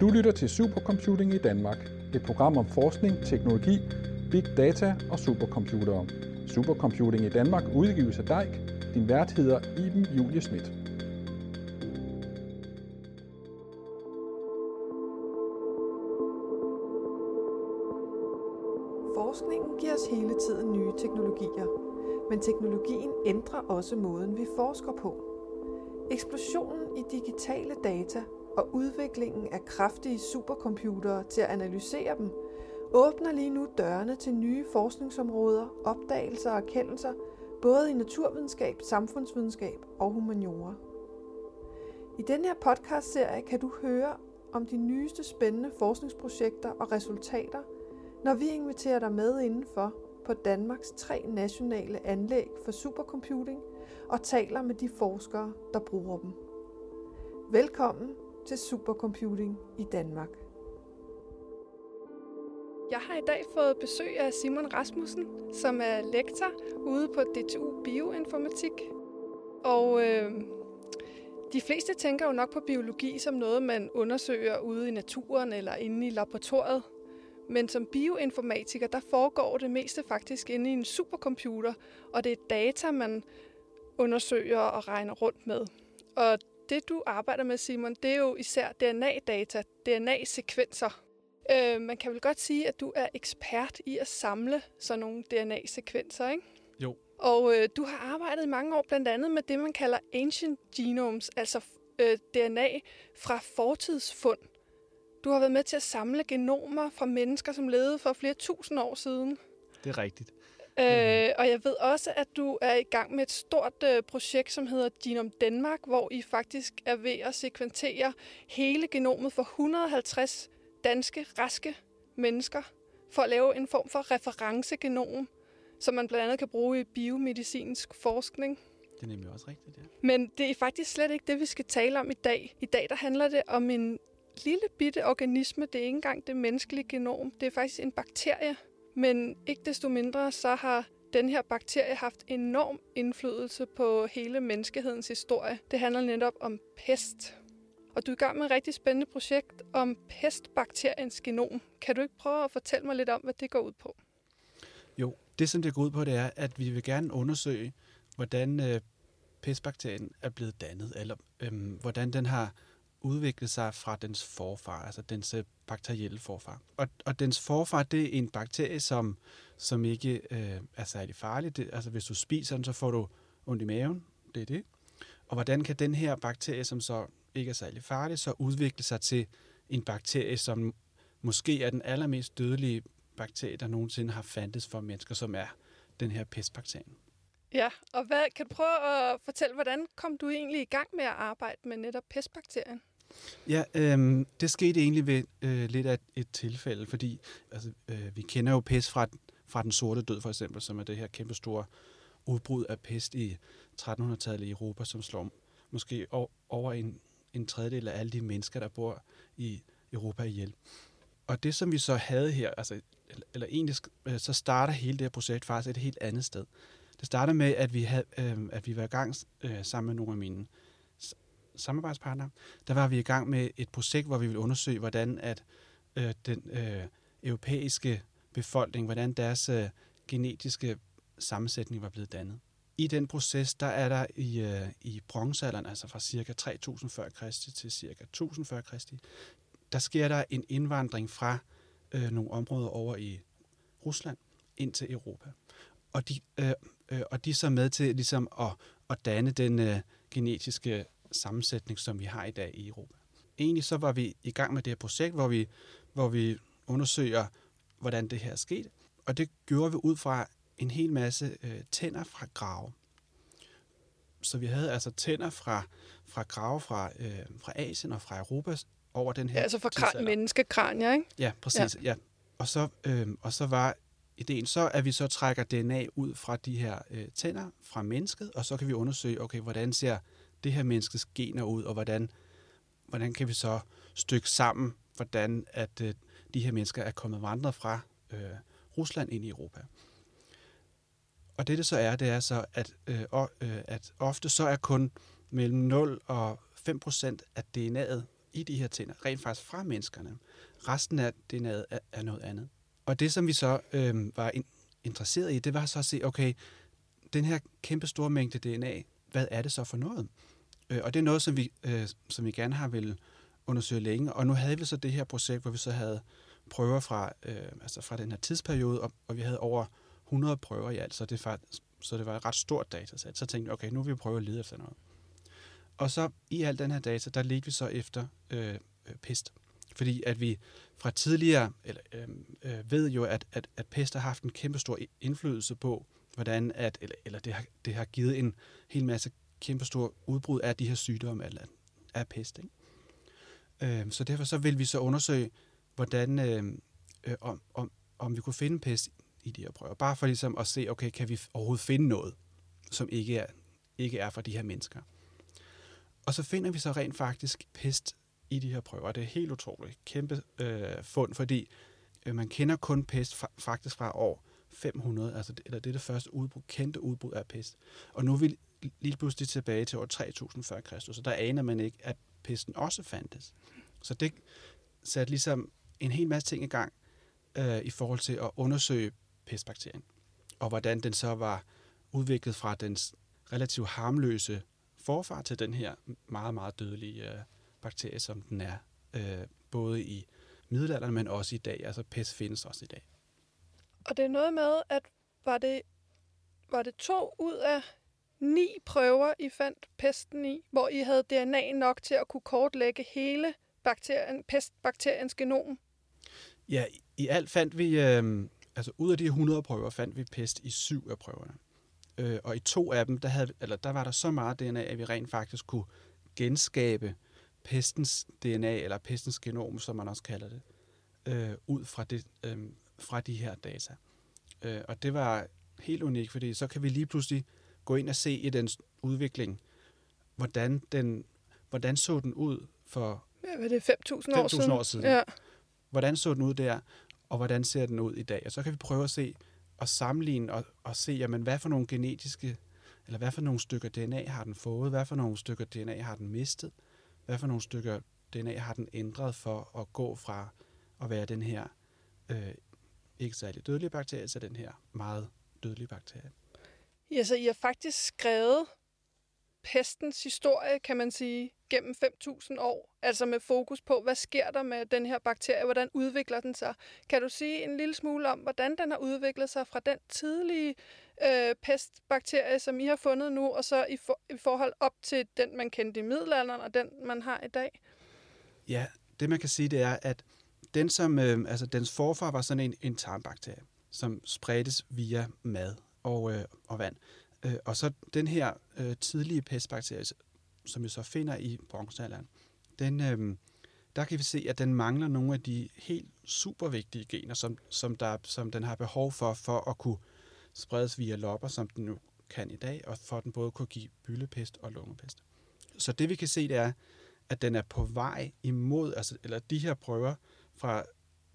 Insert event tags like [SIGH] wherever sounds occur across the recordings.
Du lytter til Supercomputing i Danmark, et program om forskning, teknologi, big data og supercomputere. Supercomputing i Danmark udgives af DEIK. Din vært hedder Iben Julie Schmidt. Forskningen giver os hele tiden nye teknologier, men teknologien ændrer også måden, vi forsker på. Eksplosionen i digitale data og udviklingen af kraftige supercomputere til at analysere dem, åbner lige nu dørene til nye forskningsområder, opdagelser og erkendelser, både i naturvidenskab, samfundsvidenskab og humaniora. I denne her podcastserie kan du høre om de nyeste spændende forskningsprojekter og resultater, når vi inviterer dig med indenfor på Danmarks tre nationale anlæg for supercomputing og taler med de forskere, der bruger dem. Velkommen til Supercomputing i Danmark. Jeg har i dag fået besøg af Simon Rasmussen, som er lektor ude på DTU Bioinformatik. Og øh, de fleste tænker jo nok på biologi som noget, man undersøger ude i naturen eller inde i laboratoriet. Men som bioinformatiker, der foregår det meste faktisk inde i en supercomputer, og det er data, man undersøger og regner rundt med. Og det, du arbejder med, Simon, det er jo især DNA-data, DNA-sekvenser. Øh, man kan vel godt sige, at du er ekspert i at samle sådan nogle DNA-sekvenser, ikke? Jo. Og øh, du har arbejdet i mange år blandt andet med det, man kalder ancient genomes, altså øh, DNA fra fortidsfund. Du har været med til at samle genomer fra mennesker, som levede for flere tusind år siden. Det er rigtigt. Øh, og jeg ved også, at du er i gang med et stort øh, projekt, som hedder Genome Danmark, hvor I faktisk er ved at sekventere hele genomet for 150 danske, raske mennesker, for at lave en form for referencegenom, som man blandt andet kan bruge i biomedicinsk forskning. Det er nemlig også rigtigt, ja. Men det er faktisk slet ikke det, vi skal tale om i dag. I dag der handler det om en lille bitte organisme. Det er ikke engang det menneskelige genom. Det er faktisk en bakterie, men ikke desto mindre, så har den her bakterie haft enorm indflydelse på hele menneskehedens historie. Det handler netop om pest. Og du er i gang med et rigtig spændende projekt om pestbakteriens genom. Kan du ikke prøve at fortælle mig lidt om, hvad det går ud på? Jo, det som det går ud på, det er, at vi vil gerne undersøge, hvordan øh, pestbakterien er blevet dannet, eller øh, hvordan den har udvikle sig fra dens forfar, altså dens øh, bakterielle forfar. Og, og dens forfar, det er en bakterie, som, som ikke øh, er særlig farlig. Det, altså hvis du spiser den, så får du ondt i maven. Det er det. Og hvordan kan den her bakterie, som så ikke er særlig farlig, så udvikle sig til en bakterie, som måske er den allermest dødelige bakterie, der nogensinde har fandtes for mennesker, som er den her pestbakterien. Ja, og hvad, kan du prøve at fortælle, hvordan kom du egentlig i gang med at arbejde med netop pestbakterien? Ja, øh, det skete egentlig ved øh, lidt af et tilfælde, fordi altså, øh, vi kender jo pest fra, fra den sorte død for eksempel, som er det her kæmpe store udbrud af pest i 1300-tallet i Europa, som slår måske over en, en tredjedel af alle de mennesker, der bor i Europa ihjel. Og det, som vi så havde her, altså, eller egentlig øh, så starter hele det her projekt faktisk et helt andet sted. Det starter med, at vi, havde, øh, at vi var i gang øh, sammen med nogle af mine samarbejdspartner, der var vi i gang med et projekt, hvor vi ville undersøge, hvordan at øh, den øh, europæiske befolkning, hvordan deres øh, genetiske sammensætning var blevet dannet. I den proces, der er der i, øh, i bronzealderen, altså fra cirka 3000 før Kristi til cirka 1000 før Kristi, der sker der en indvandring fra øh, nogle områder over i Rusland ind til Europa. Og de, øh, øh, og de er så med til ligesom at, at danne den øh, genetiske sammensætning, som vi har i dag i Europa. Egentlig så var vi i gang med det her projekt, hvor vi, hvor vi undersøger, hvordan det her er sket. Og det gjorde vi ud fra en hel masse øh, tænder fra grave. Så vi havde altså tænder fra, fra grave fra, øh, fra Asien og fra Europa over den her Ja, altså fra kran, menneskekranier, ikke? Ja, præcis. Ja. Ja. Og, så, øh, og så var ideen så, at vi så trækker DNA ud fra de her øh, tænder fra mennesket, og så kan vi undersøge, okay, hvordan ser det her menneskes gener ud, og hvordan, hvordan kan vi så stykke sammen, hvordan at øh, de her mennesker er kommet vandret fra øh, Rusland ind i Europa. Og det det så er, det er så, at, øh, øh, at ofte så er kun mellem 0 og 5 procent af DNA'et i de her tænder, rent faktisk fra menneskerne. Resten af DNA'et er, er noget andet. Og det, som vi så øh, var in, interesseret i, det var så at se, okay, den her kæmpe store mængde DNA, hvad er det så for noget? Øh, og det er noget, som vi, øh, som vi gerne har vil undersøge længe. Og nu havde vi så det her projekt, hvor vi så havde prøver fra, øh, altså fra den her tidsperiode, og, og vi havde over 100 prøver i alt, så det, var, så det var et ret stort datasæt. Så tænkte vi, okay, nu vil vi prøve at lede efter noget. Og så i al den her data, der ledte vi så efter øh, øh, pest. Fordi at vi fra tidligere eller, øh, øh, ved jo, at, at, at pest har haft en kæmpe stor indflydelse på, hvordan at, eller, eller det, har, det har givet en hel masse kæmpe stor udbrud af de her sygdomme, eller af pest. Ikke? Øh, så derfor så vil vi så undersøge, hvordan, øh, øh, om, om, om vi kunne finde pest i de her prøver. Bare for ligesom at se, okay, kan vi overhovedet finde noget, som ikke er, ikke er for de her mennesker. Og så finder vi så rent faktisk pest i de her prøver. Det er helt utroligt. Kæmpe øh, fund, fordi øh, man kender kun pest fra, faktisk fra år 500, altså det, eller det er det første udbrud, kendte udbrud af pest. Og nu er vi lige pludselig tilbage til år 3000 før Kristus, så der aner man ikke, at pesten også fandtes. Så det satte ligesom en hel masse ting i gang øh, i forhold til at undersøge pestbakterien, og hvordan den så var udviklet fra dens relativt harmløse forfar til den her meget, meget dødelige øh, bakterie, som den er, øh, både i middelalderen, men også i dag. Altså pest findes også i dag. Og det er noget med, at var det, var det to ud af ni prøver, I fandt pesten i, hvor I havde DNA nok til at kunne kortlægge hele bakterien, pestbakteriens genom? Ja, i alt fandt vi, øh, altså ud af de 100 prøver, fandt vi pest i syv af prøverne. Øh, og i to af dem, der, havde, eller der var der så meget DNA, at vi rent faktisk kunne genskabe pestens DNA, eller pestens genom, som man også kalder det, øh, ud fra, det, øh, fra de her data. Øh, og det var helt unikt, fordi så kan vi lige pludselig gå ind og se i dens udvikling, hvordan, den, hvordan så den ud for Ja, hvad er det 5.000 år 5.000 siden? år siden. Ja. hvordan så den ud der, og hvordan ser den ud i dag. Og så kan vi prøve at se og sammenligne og, og se, jamen, hvad for nogle genetiske, eller hvad for nogle stykker DNA har den fået, hvad for nogle stykker DNA har den mistet, hvad for nogle stykker DNA har den ændret for at gå fra at være den her øh, ikke særlig dødelige bakterie til den her meget dødelige bakterie. Ja, så I har faktisk skrevet pestens historie, kan man sige, gennem 5.000 år. Altså med fokus på, hvad sker der med den her bakterie, hvordan udvikler den sig. Kan du sige en lille smule om, hvordan den har udviklet sig fra den tidlige øh, pestbakterie, som I har fundet nu, og så i, for, i forhold op til den, man kendte i middelalderen, og den, man har i dag? Ja, det man kan sige, det er, at den som, øh, altså dens forfar var sådan en, en tarmbakterie, som spredtes via mad og, øh, og vand. Øh, og så den her øh, tidlige pestbakterie, som vi så finder i bronzealderen, den, øh, der kan vi se, at den mangler nogle af de helt super vigtige gener, som, som, der, som den har behov for, for at kunne spredes via lopper, som den nu kan i dag, og for at den både kunne give byllepest og lungepest. Så det vi kan se, det er, at den er på vej imod, altså, eller de her prøver fra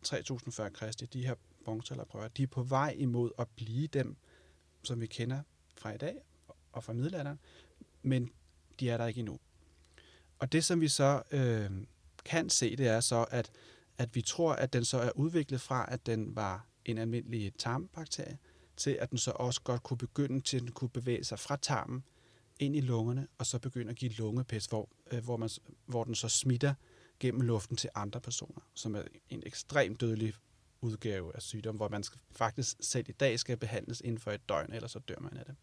3040 Kristi, de her bronzealderprøver, de er på vej imod at blive dem, som vi kender fra i dag og fra middelalderen, men de er der ikke endnu. Og det, som vi så øh, kan se, det er så, at, at vi tror, at den så er udviklet fra, at den var en almindelig tarmbakterie, til at den så også godt kunne begynde til, at den kunne bevæge sig fra tarmen ind i lungerne, og så begynde at give lungepest, hvor, øh, hvor, man, hvor den så smitter gennem luften til andre personer, som er en ekstremt dødelig udgave af sygdom, hvor man faktisk selv i dag skal behandles inden for et døgn, ellers så dør man af det.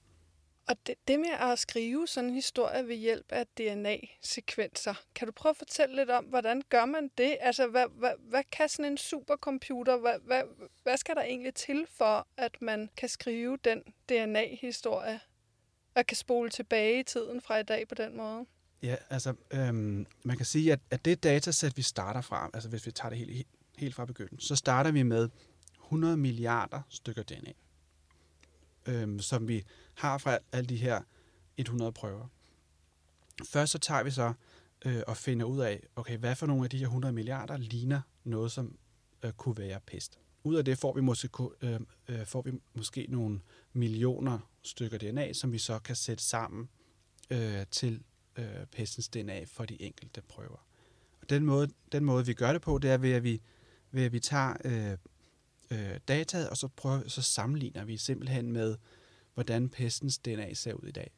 Og det, det med at skrive sådan en historie ved hjælp af DNA-sekvenser, kan du prøve at fortælle lidt om, hvordan gør man det? Altså, hvad, hvad, hvad kan sådan en supercomputer, hvad, hvad, hvad skal der egentlig til for, at man kan skrive den DNA-historie, og kan spole tilbage i tiden fra i dag på den måde? Ja, altså, øhm, man kan sige, at, at det datasæt, vi starter fra, altså hvis vi tager det helt, helt fra begyndelsen, så starter vi med 100 milliarder stykker DNA, øhm, som vi har fra alle de her 100 prøver. Først så tager vi så øh, og finder ud af, okay, hvad for nogle af de her 100 milliarder ligner noget, som øh, kunne være pest. Ud af det får vi, måske, øh, øh, får vi måske nogle millioner stykker DNA, som vi så kan sætte sammen øh, til øh, pestens DNA for de enkelte prøver. Og den måde, den måde, vi gør det på, det er ved, at vi, ved, at vi tager øh, øh, dataet, og så, prøver, så sammenligner vi simpelthen med, hvordan pestens DNA ser ud i dag.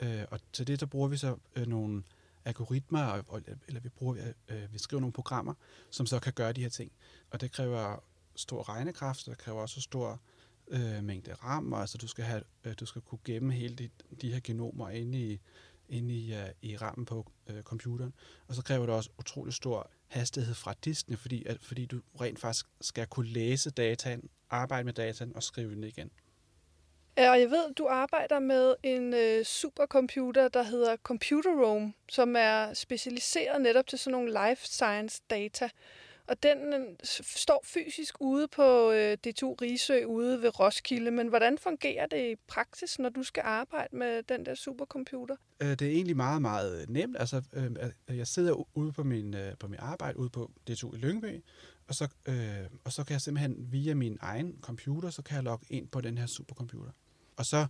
Øh, og til det, så bruger vi så øh, nogle algoritmer, og, og, eller vi, bruger, øh, øh, vi skriver nogle programmer, som så kan gøre de her ting. Og det kræver stor regnekraft, og det kræver også stor øh, mængde RAM, og altså du skal, have, øh, du skal kunne gemme hele de, de her genomer inde i, inde i, uh, i rammen på uh, computeren. Og så kræver det også utrolig stor hastighed fra diskene, fordi, at, fordi du rent faktisk skal kunne læse dataen, arbejde med dataen og skrive den igen. Ja, og jeg ved, du arbejder med en øh, supercomputer, der hedder Computer Room, som er specialiseret netop til sådan nogle life science data. Og den øh, står fysisk ude på øh, D2 Risø ude ved Roskilde. Men hvordan fungerer det i praksis, når du skal arbejde med den der supercomputer? Øh, det er egentlig meget, meget øh, nemt. Altså, øh, jeg sidder ude på min, øh, på min arbejde ude på D2 i Lyngby, og så, øh, og så kan jeg simpelthen via min egen computer, så kan jeg logge ind på den her supercomputer. Og så,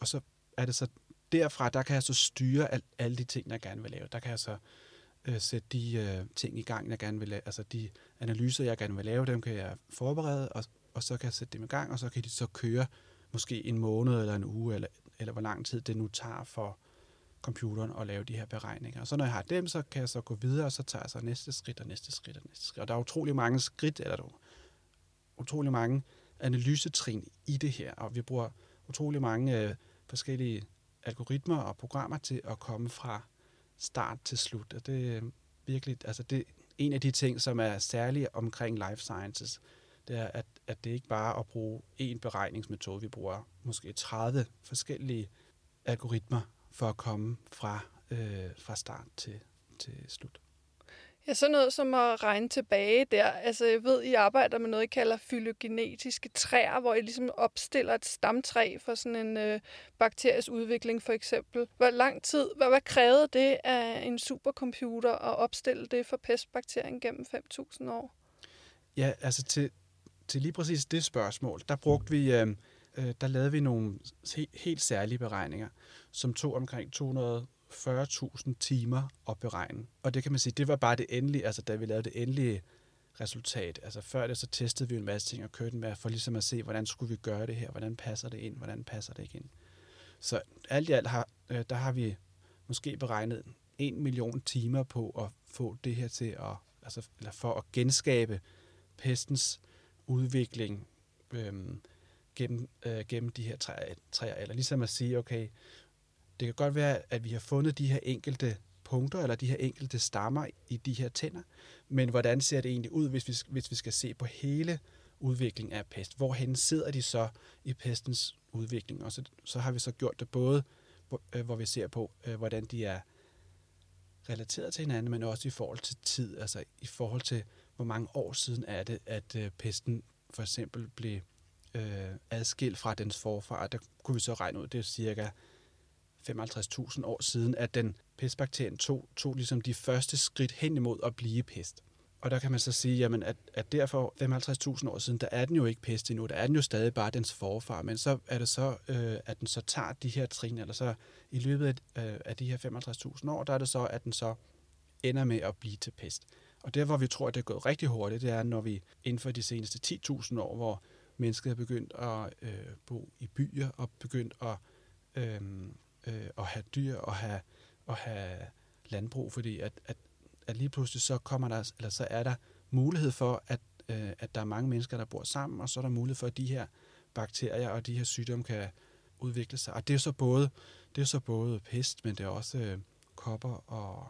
og så er det så derfra, der kan jeg så styre al, alle de ting, jeg gerne vil lave. Der kan jeg så øh, sætte de øh, ting i gang, jeg gerne vil lave. Altså de analyser, jeg gerne vil lave, dem kan jeg forberede, og, og så kan jeg sætte dem i gang, og så kan de så køre måske en måned eller en uge, eller, eller hvor lang tid det nu tager for computeren at lave de her beregninger. Og så når jeg har dem, så kan jeg så gå videre, og så tager jeg så næste skridt og næste skridt og næste skridt. Og der er utrolig mange skridt, eller der utrolig mange analysetrin i det her, og vi bruger utrolig mange øh, forskellige algoritmer og programmer til at komme fra start til slut. Og det er virkelig, altså det er en af de ting, som er særlige omkring life sciences, det er, at, at det ikke bare er at bruge én beregningsmetode. Vi bruger måske 30 forskellige algoritmer for at komme fra, øh, fra start til, til slut. Ja, sådan noget som at regne tilbage der. Altså, jeg ved, I arbejder med noget, I kalder fylogenetiske træer, hvor I ligesom opstiller et stamtræ for sådan en øh, bakteries udvikling, for eksempel. Hvor lang tid, hvad, hvad krævede det af en supercomputer at opstille det for pestbakterien gennem 5.000 år? Ja, altså til, til lige præcis det spørgsmål, der brugte vi, øh, øh der lavede vi nogle helt særlige beregninger, som tog omkring 200 40.000 timer at beregne. Og det kan man sige, det var bare det endelige, altså da vi lavede det endelige resultat. Altså før det, så testede vi en masse ting og kørte med, for ligesom at se, hvordan skulle vi gøre det her, hvordan passer det ind, hvordan passer det ikke ind. Så alt i alt har, øh, der har vi måske beregnet en million timer på at få det her til at, altså, eller for at genskabe pestens udvikling øhm, gennem, øh, gennem de her træer, træer. Eller ligesom at sige, okay, det kan godt være, at vi har fundet de her enkelte punkter, eller de her enkelte stammer i de her tænder, men hvordan ser det egentlig ud, hvis vi, hvis vi skal se på hele udviklingen af pest? Hvorhen sidder de så i pestens udvikling? Og så, så har vi så gjort det både, hvor, øh, hvor vi ser på, øh, hvordan de er relateret til hinanden, men også i forhold til tid, altså i forhold til, hvor mange år siden er det, at øh, pesten for eksempel blev øh, adskilt fra dens forfar. Der kunne vi så regne ud, det er cirka 55.000 år siden, at den pestbakterien tog, tog ligesom de første skridt hen imod at blive pest. Og der kan man så sige, jamen, at, at derfor 55.000 år siden, der er den jo ikke pest endnu, der er den jo stadig bare dens forfar, men så er det så, øh, at den så tager de her trin, eller så i løbet af, øh, af de her 55.000 år, der er det så, at den så ender med at blive til pest. Og der, hvor vi tror, at det er gået rigtig hurtigt, det er, når vi inden for de seneste 10.000 år, hvor mennesket er begyndt at øh, bo i byer og begyndt at øh, øh, at have dyr og have, og have landbrug, fordi at, at, at lige pludselig så kommer der, eller så er der mulighed for, at, øh, at der er mange mennesker, der bor sammen, og så er der mulighed for, at de her bakterier og de her sygdomme kan udvikle sig. Og det er så både, det er så både pest, men det er også øh, kopper og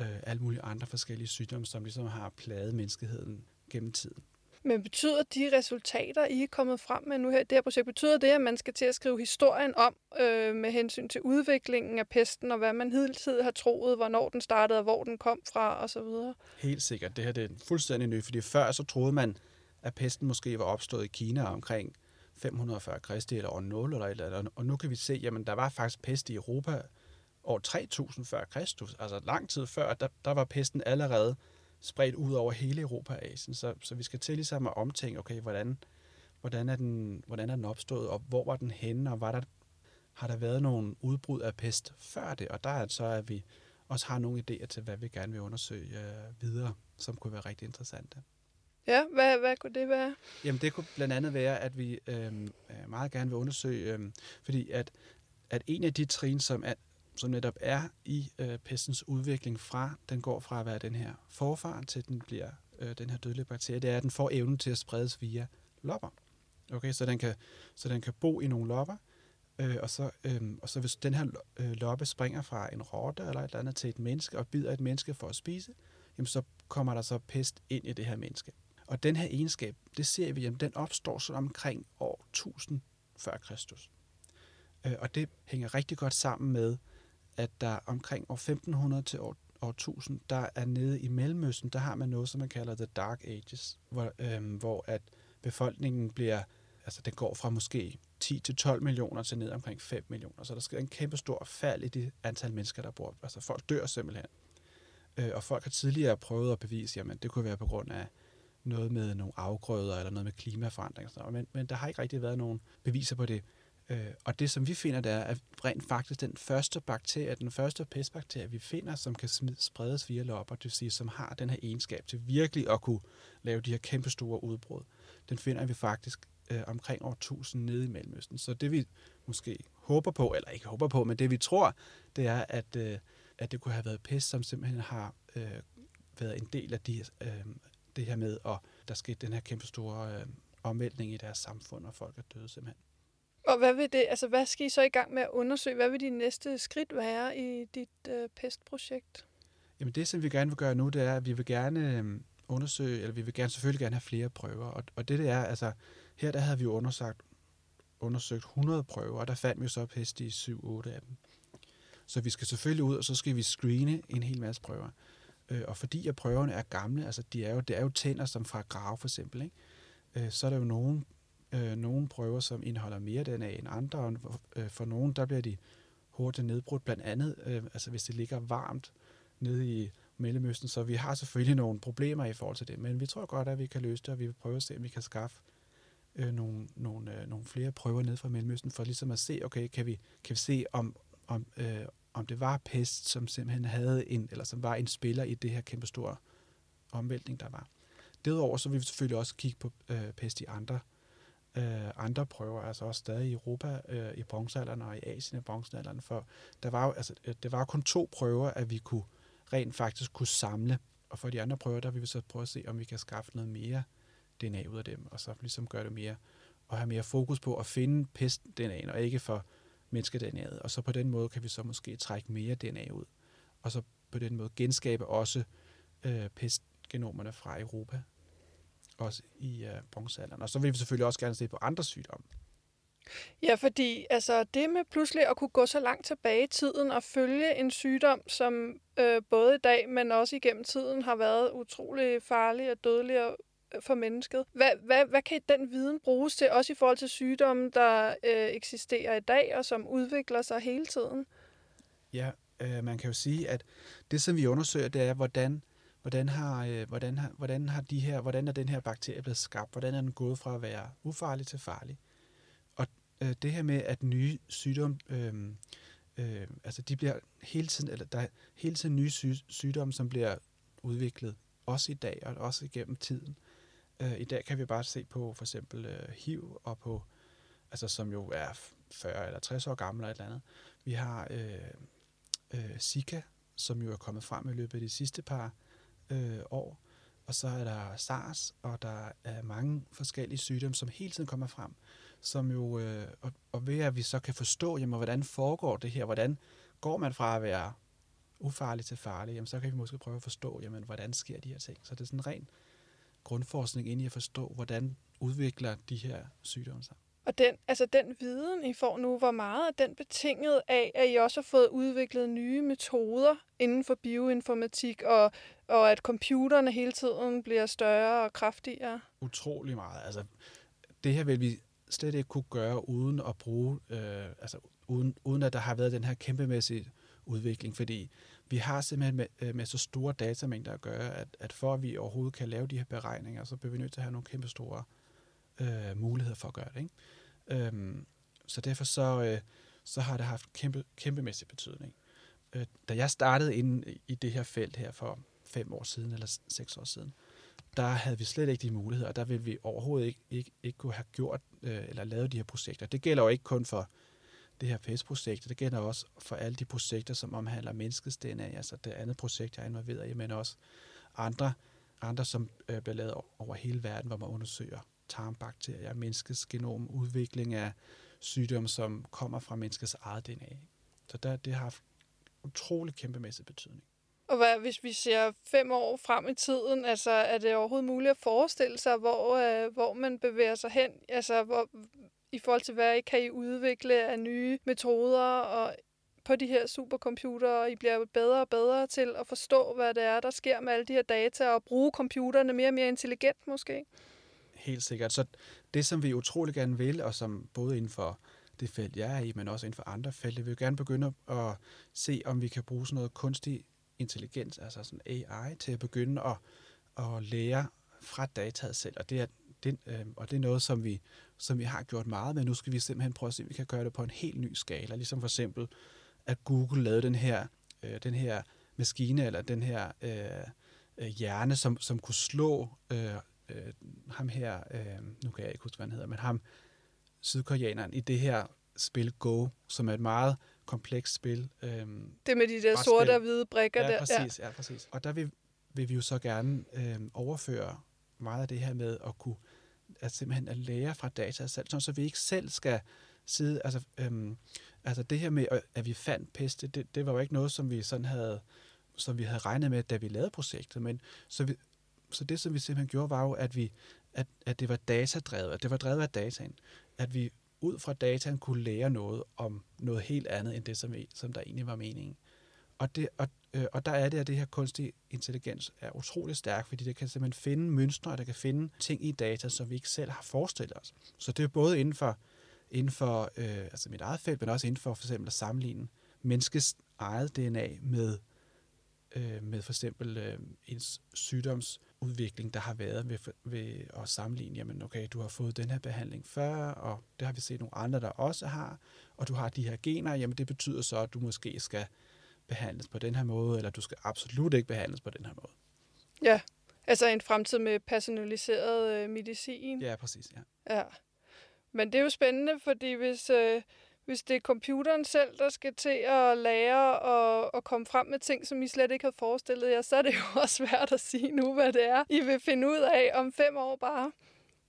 øh, alle mulige andre forskellige sygdomme, som ligesom har plaget menneskeheden gennem tiden. Men betyder de resultater, I er kommet frem med nu her i det her projekt, betyder det, at man skal til at skrive historien om øh, med hensyn til udviklingen af pesten, og hvad man hidtil har troet, hvornår den startede, og hvor den kom fra, osv.? Helt sikkert. Det her det er fuldstændig nyt, fordi før så troede man, at pesten måske var opstået i Kina omkring 540 kristi eller år 0 eller et eller andet. Og nu kan vi se, at der var faktisk pest i Europa år 3000 før Kristus. Altså lang tid før, der, der var pesten allerede spredt ud over hele Europa og Asien. Så, så vi skal til ligesom at omtænke, okay, hvordan, hvordan, er den, hvordan er den opstået, og hvor var den henne, og var der, har der været nogle udbrud af pest før det? Og der er så, at vi også har nogle idéer til, hvad vi gerne vil undersøge øh, videre, som kunne være rigtig interessante. Ja, hvad, hvad kunne det være? Jamen det kunne blandt andet være, at vi øh, meget gerne vil undersøge, øh, fordi at, at en af de trin, som, er, som netop er i øh, pestens udvikling fra, den går fra at være den her forfar til den bliver øh, den her dødelige bakterie, det er, at den får evnen til at spredes via lopper. Okay, så den kan, så den kan bo i nogle lopper, øh, og, så, øh, og så hvis den her øh, loppe springer fra en rotte eller et eller andet til et menneske og bider et menneske for at spise, jamen så kommer der så pest ind i det her menneske. Og den her egenskab, det ser vi, jamen den opstår så omkring år 1000 før Kristus. Øh, og det hænger rigtig godt sammen med, at der omkring år 1500 til år, år 1000, der er nede i Mellemøsten, der har man noget, som man kalder The Dark Ages, hvor, øh, hvor at befolkningen bliver, altså den går fra måske 10 til 12 millioner til ned omkring 5 millioner. Så der sker en kæmpe stor fald i det antal mennesker, der bor. Altså folk dør simpelthen. Øh, og folk har tidligere prøvet at bevise, jamen det kunne være på grund af noget med nogle afgrøder eller noget med klimaforandring. Men, men der har ikke rigtig været nogen beviser på det. Øh, og det, som vi finder, det er, at rent faktisk den første bakterie, den første pestbakterie, vi finder, som kan spredes via lopper, det vil sige, som har den her egenskab til virkelig at kunne lave de her kæmpe store udbrud, den finder vi faktisk øh, omkring år 1000 nede i Mellemøsten. Så det vi måske håber på, eller ikke håber på, men det vi tror, det er, at, øh, at det kunne have været pest, som simpelthen har øh, været en del af de, øh, det her med, at der skete den her kæmpe store øh, omvæltning i deres samfund, og folk er døde simpelthen. Og hvad vil det, altså hvad skal I så i gang med at undersøge? Hvad vil de næste skridt være i dit øh, pestprojekt? Jamen det, som vi gerne vil gøre nu, det er, at vi vil gerne øhm, undersøge, eller vi vil gerne selvfølgelig gerne have flere prøver. Og, og det, det er, altså her der havde vi undersøgt, undersøgt 100 prøver, og der fandt vi så pest i 7-8 af dem. Så vi skal selvfølgelig ud, og så skal vi screene en hel masse prøver. Øh, og fordi at prøverne er gamle, altså de er jo, det er jo tænder som fra grave for eksempel, ikke? Øh, så er der jo nogle, øh, nogle prøver, som indeholder mere DNA end andre, og øh, for nogle, der bliver de hurtigt nedbrudt, blandt andet, øh, altså hvis det ligger varmt nede i Mellemøsten, så vi har selvfølgelig nogle problemer i forhold til det, men vi tror godt, at vi kan løse det, og vi vil prøve at se, om vi kan skaffe øh, nogle, nogle, øh, nogle flere prøver ned fra Mellemøsten, for ligesom at se, okay, kan vi, kan vi se, om, om, øh, om det var pest, som simpelthen havde en, eller som var en spiller i det her kæmpe store omvæltning, der var. Derudover så vil vi selvfølgelig også kigge på øh, pest i andre, øh, andre prøver, altså også stadig i Europa øh, i bronzealderen og i Asien i bronzealderen, for der var jo, altså, øh, det var kun to prøver, at vi kunne rent faktisk kunne samle, og for de andre prøver, der vil vi så prøve at se, om vi kan skaffe noget mere DNA ud af dem, og så ligesom gøre det mere, og have mere fokus på at finde pest-DNA'en, og ikke for menneske-DNA'et. Og så på den måde kan vi så måske trække mere DNA ud, og så på den måde genskabe også øh, pestgenomerne fra Europa, også i øh, bronzealderen. Og så vil vi selvfølgelig også gerne se på andre sygdomme. Ja, fordi altså, det med pludselig at kunne gå så langt tilbage i tiden og følge en sygdom, som øh, både i dag, men også igennem tiden har været utrolig farlig og dødelig og for mennesket. Hvad, hvad, hvad kan den viden bruges til, også i forhold til sygdomme, der øh, eksisterer i dag, og som udvikler sig hele tiden? Ja, øh, man kan jo sige, at det, som vi undersøger, det er, hvordan, hvordan, har, øh, hvordan, har, hvordan, har de her, hvordan er den her bakterie blevet skabt? Hvordan er den gået fra at være ufarlig til farlig? Og øh, det her med, at nye sygdomme, øh, øh, altså de bliver hele tiden, eller der er hele tiden nye syg, sygdomme, som bliver udviklet, også i dag og også igennem tiden. Øh, I dag kan vi bare se på for eksempel øh, HIV, og på, altså, som jo er 40 eller 60 år gammel eller et eller andet. Vi har øh, øh, Zika, som jo er kommet frem i løbet af de sidste par øh, år. Og så er der SARS, og der er mange forskellige sygdomme, som hele tiden kommer frem. Som jo, øh, og, og ved at vi så kan forstå, jamen, hvordan foregår det her, hvordan går man fra at være ufarlig til farlig, jamen, så kan vi måske prøve at forstå, jamen, hvordan sker de her ting. Så det er sådan ren grundforskning ind i at forstå, hvordan udvikler de her sygdomme sig. Og den, altså den viden, I får nu, hvor meget er den betinget af, at I også har fået udviklet nye metoder inden for bioinformatik, og, og at computerne hele tiden bliver større og kraftigere? Utrolig meget. Altså, det her vil vi slet ikke kunne gøre uden at bruge, øh, altså uden, uden at der har været den her kæmpemæssige udvikling, fordi vi har simpelthen med, øh, med så store datamængder at gøre, at, at for at vi overhovedet kan lave de her beregninger, så bliver vi nødt til at have nogle kæmpe store øh, muligheder for at gøre det. Ikke? Øhm, så derfor så, øh, så har det haft kæmpe, kæmpemæssig betydning. øh, da jeg startede inde i det her felt her for fem år siden, eller seks år siden, der havde vi slet ikke de muligheder, og der ville vi overhovedet ikke, ikke, ikke kunne have gjort øh, eller lavet de her projekter. Det gælder jo ikke kun for det her PES-projekt, det gælder også for alle de projekter, som omhandler menneskets DNA, altså det andet projekt, jeg er involveret i, men også andre, andre som øh, bliver lavet over hele verden, hvor man undersøger tarmbakterier, menneskets genom, udvikling af sygdomme, som kommer fra menneskets eget DNA. Så der, det har haft utrolig kæmpemæssig betydning. Og hvad, hvis vi ser fem år frem i tiden, altså er det overhovedet muligt at forestille sig, hvor, øh, hvor man bevæger sig hen? Altså hvor, i forhold til, hvad I kan I udvikle af nye metoder og på de her supercomputere, og I bliver bedre og bedre til at forstå, hvad det er, der sker med alle de her data, og bruge computerne mere og mere intelligent måske? Helt sikkert. Så det, som vi utrolig gerne vil, og som både inden for det felt, jeg er i, men også inden for andre felt, vi vil gerne begynde at se, om vi kan bruge sådan noget kunstig intelligens, altså sådan AI, til at begynde at, at lære fra dataet selv. Og det er, det, øh, og det er noget, som vi, som vi har gjort meget med. Nu skal vi simpelthen prøve at se, om vi kan gøre det på en helt ny skala. Ligesom for eksempel, at Google lavede den her, øh, den her maskine, eller den her øh, øh hjerne, som, som kunne slå øh, øh, ham her, øh, nu kan jeg ikke huske, hvad han hedder, men ham, sydkoreaneren, i det her spil Go, som er et meget komplekst spil. Øhm, det med de der sorte spil. og hvide brikker ja, der. Præcis, ja. ja, præcis. Og der vil, vil vi jo så gerne øhm, overføre meget af det her med at kunne at simpelthen at lære fra data selv, så vi ikke selv skal sidde, altså, øhm, altså det her med, at vi fandt pest, det, det var jo ikke noget, som vi sådan havde, som vi havde regnet med, da vi lavede projektet, men så, vi, så det, som vi simpelthen gjorde, var jo, at vi, at, at det var datadrevet, at det var drevet af dataen, at vi ud fra dataen kunne lære noget om noget helt andet, end det, som, som der egentlig var meningen. Og, det, og, øh, og der er det, at det her kunstig intelligens er utrolig stærk, fordi det kan simpelthen finde mønstre, og det kan finde ting i data, som vi ikke selv har forestillet os. Så det er både inden for, inden for øh, altså mit eget felt, men også inden for for eksempel at sammenligne menneskets eget DNA med, øh, med for eksempel øh, ens sygdoms udvikling, der har været ved, ved at sammenligne, jamen okay, du har fået den her behandling før, og det har vi set nogle andre, der også har, og du har de her gener, jamen det betyder så, at du måske skal behandles på den her måde, eller du skal absolut ikke behandles på den her måde. Ja, altså en fremtid med personaliseret øh, medicin. Ja, præcis, ja. Ja, men det er jo spændende, fordi hvis... Øh, hvis det er computeren selv, der skal til at lære og, og komme frem med ting, som I slet ikke havde forestillet jer, så er det [LAUGHS] jo også svært at sige nu, hvad det er, I vil finde ud af om fem år bare.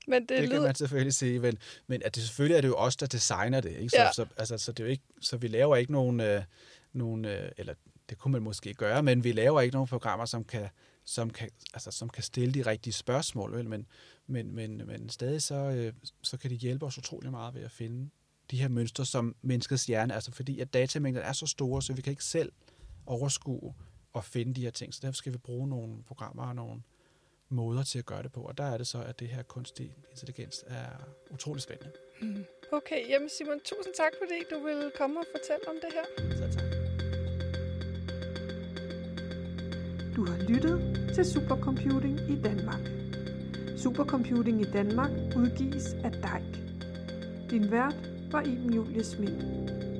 Men det, det lyder... kan man selvfølgelig sige, men, men at det, selvfølgelig er det jo os, der designer det. Ikke? Så, ja. så, altså, så, det er jo ikke, så vi laver ikke nogen, øh, nogen øh, eller det kunne man måske gøre, men vi laver ikke nogen programmer, som kan, som kan, altså, som kan stille de rigtige spørgsmål. Vel? Men, men, men, men stadig så, øh, så kan de hjælpe os utrolig meget ved at finde de her mønstre som menneskets hjerne, altså fordi at datamængden er så store, så vi kan ikke selv overskue og finde de her ting. Så derfor skal vi bruge nogle programmer og nogle måder til at gøre det på. Og der er det så, at det her kunstig intelligens er utrolig spændende. Mm. Okay, jamen Simon, tusind tak, fordi du vil komme og fortælle om det her. Så tak. Du har lyttet til Supercomputing i Danmark. Supercomputing i Danmark udgives af DEIK. Din vært var Iben Julie Schmidt.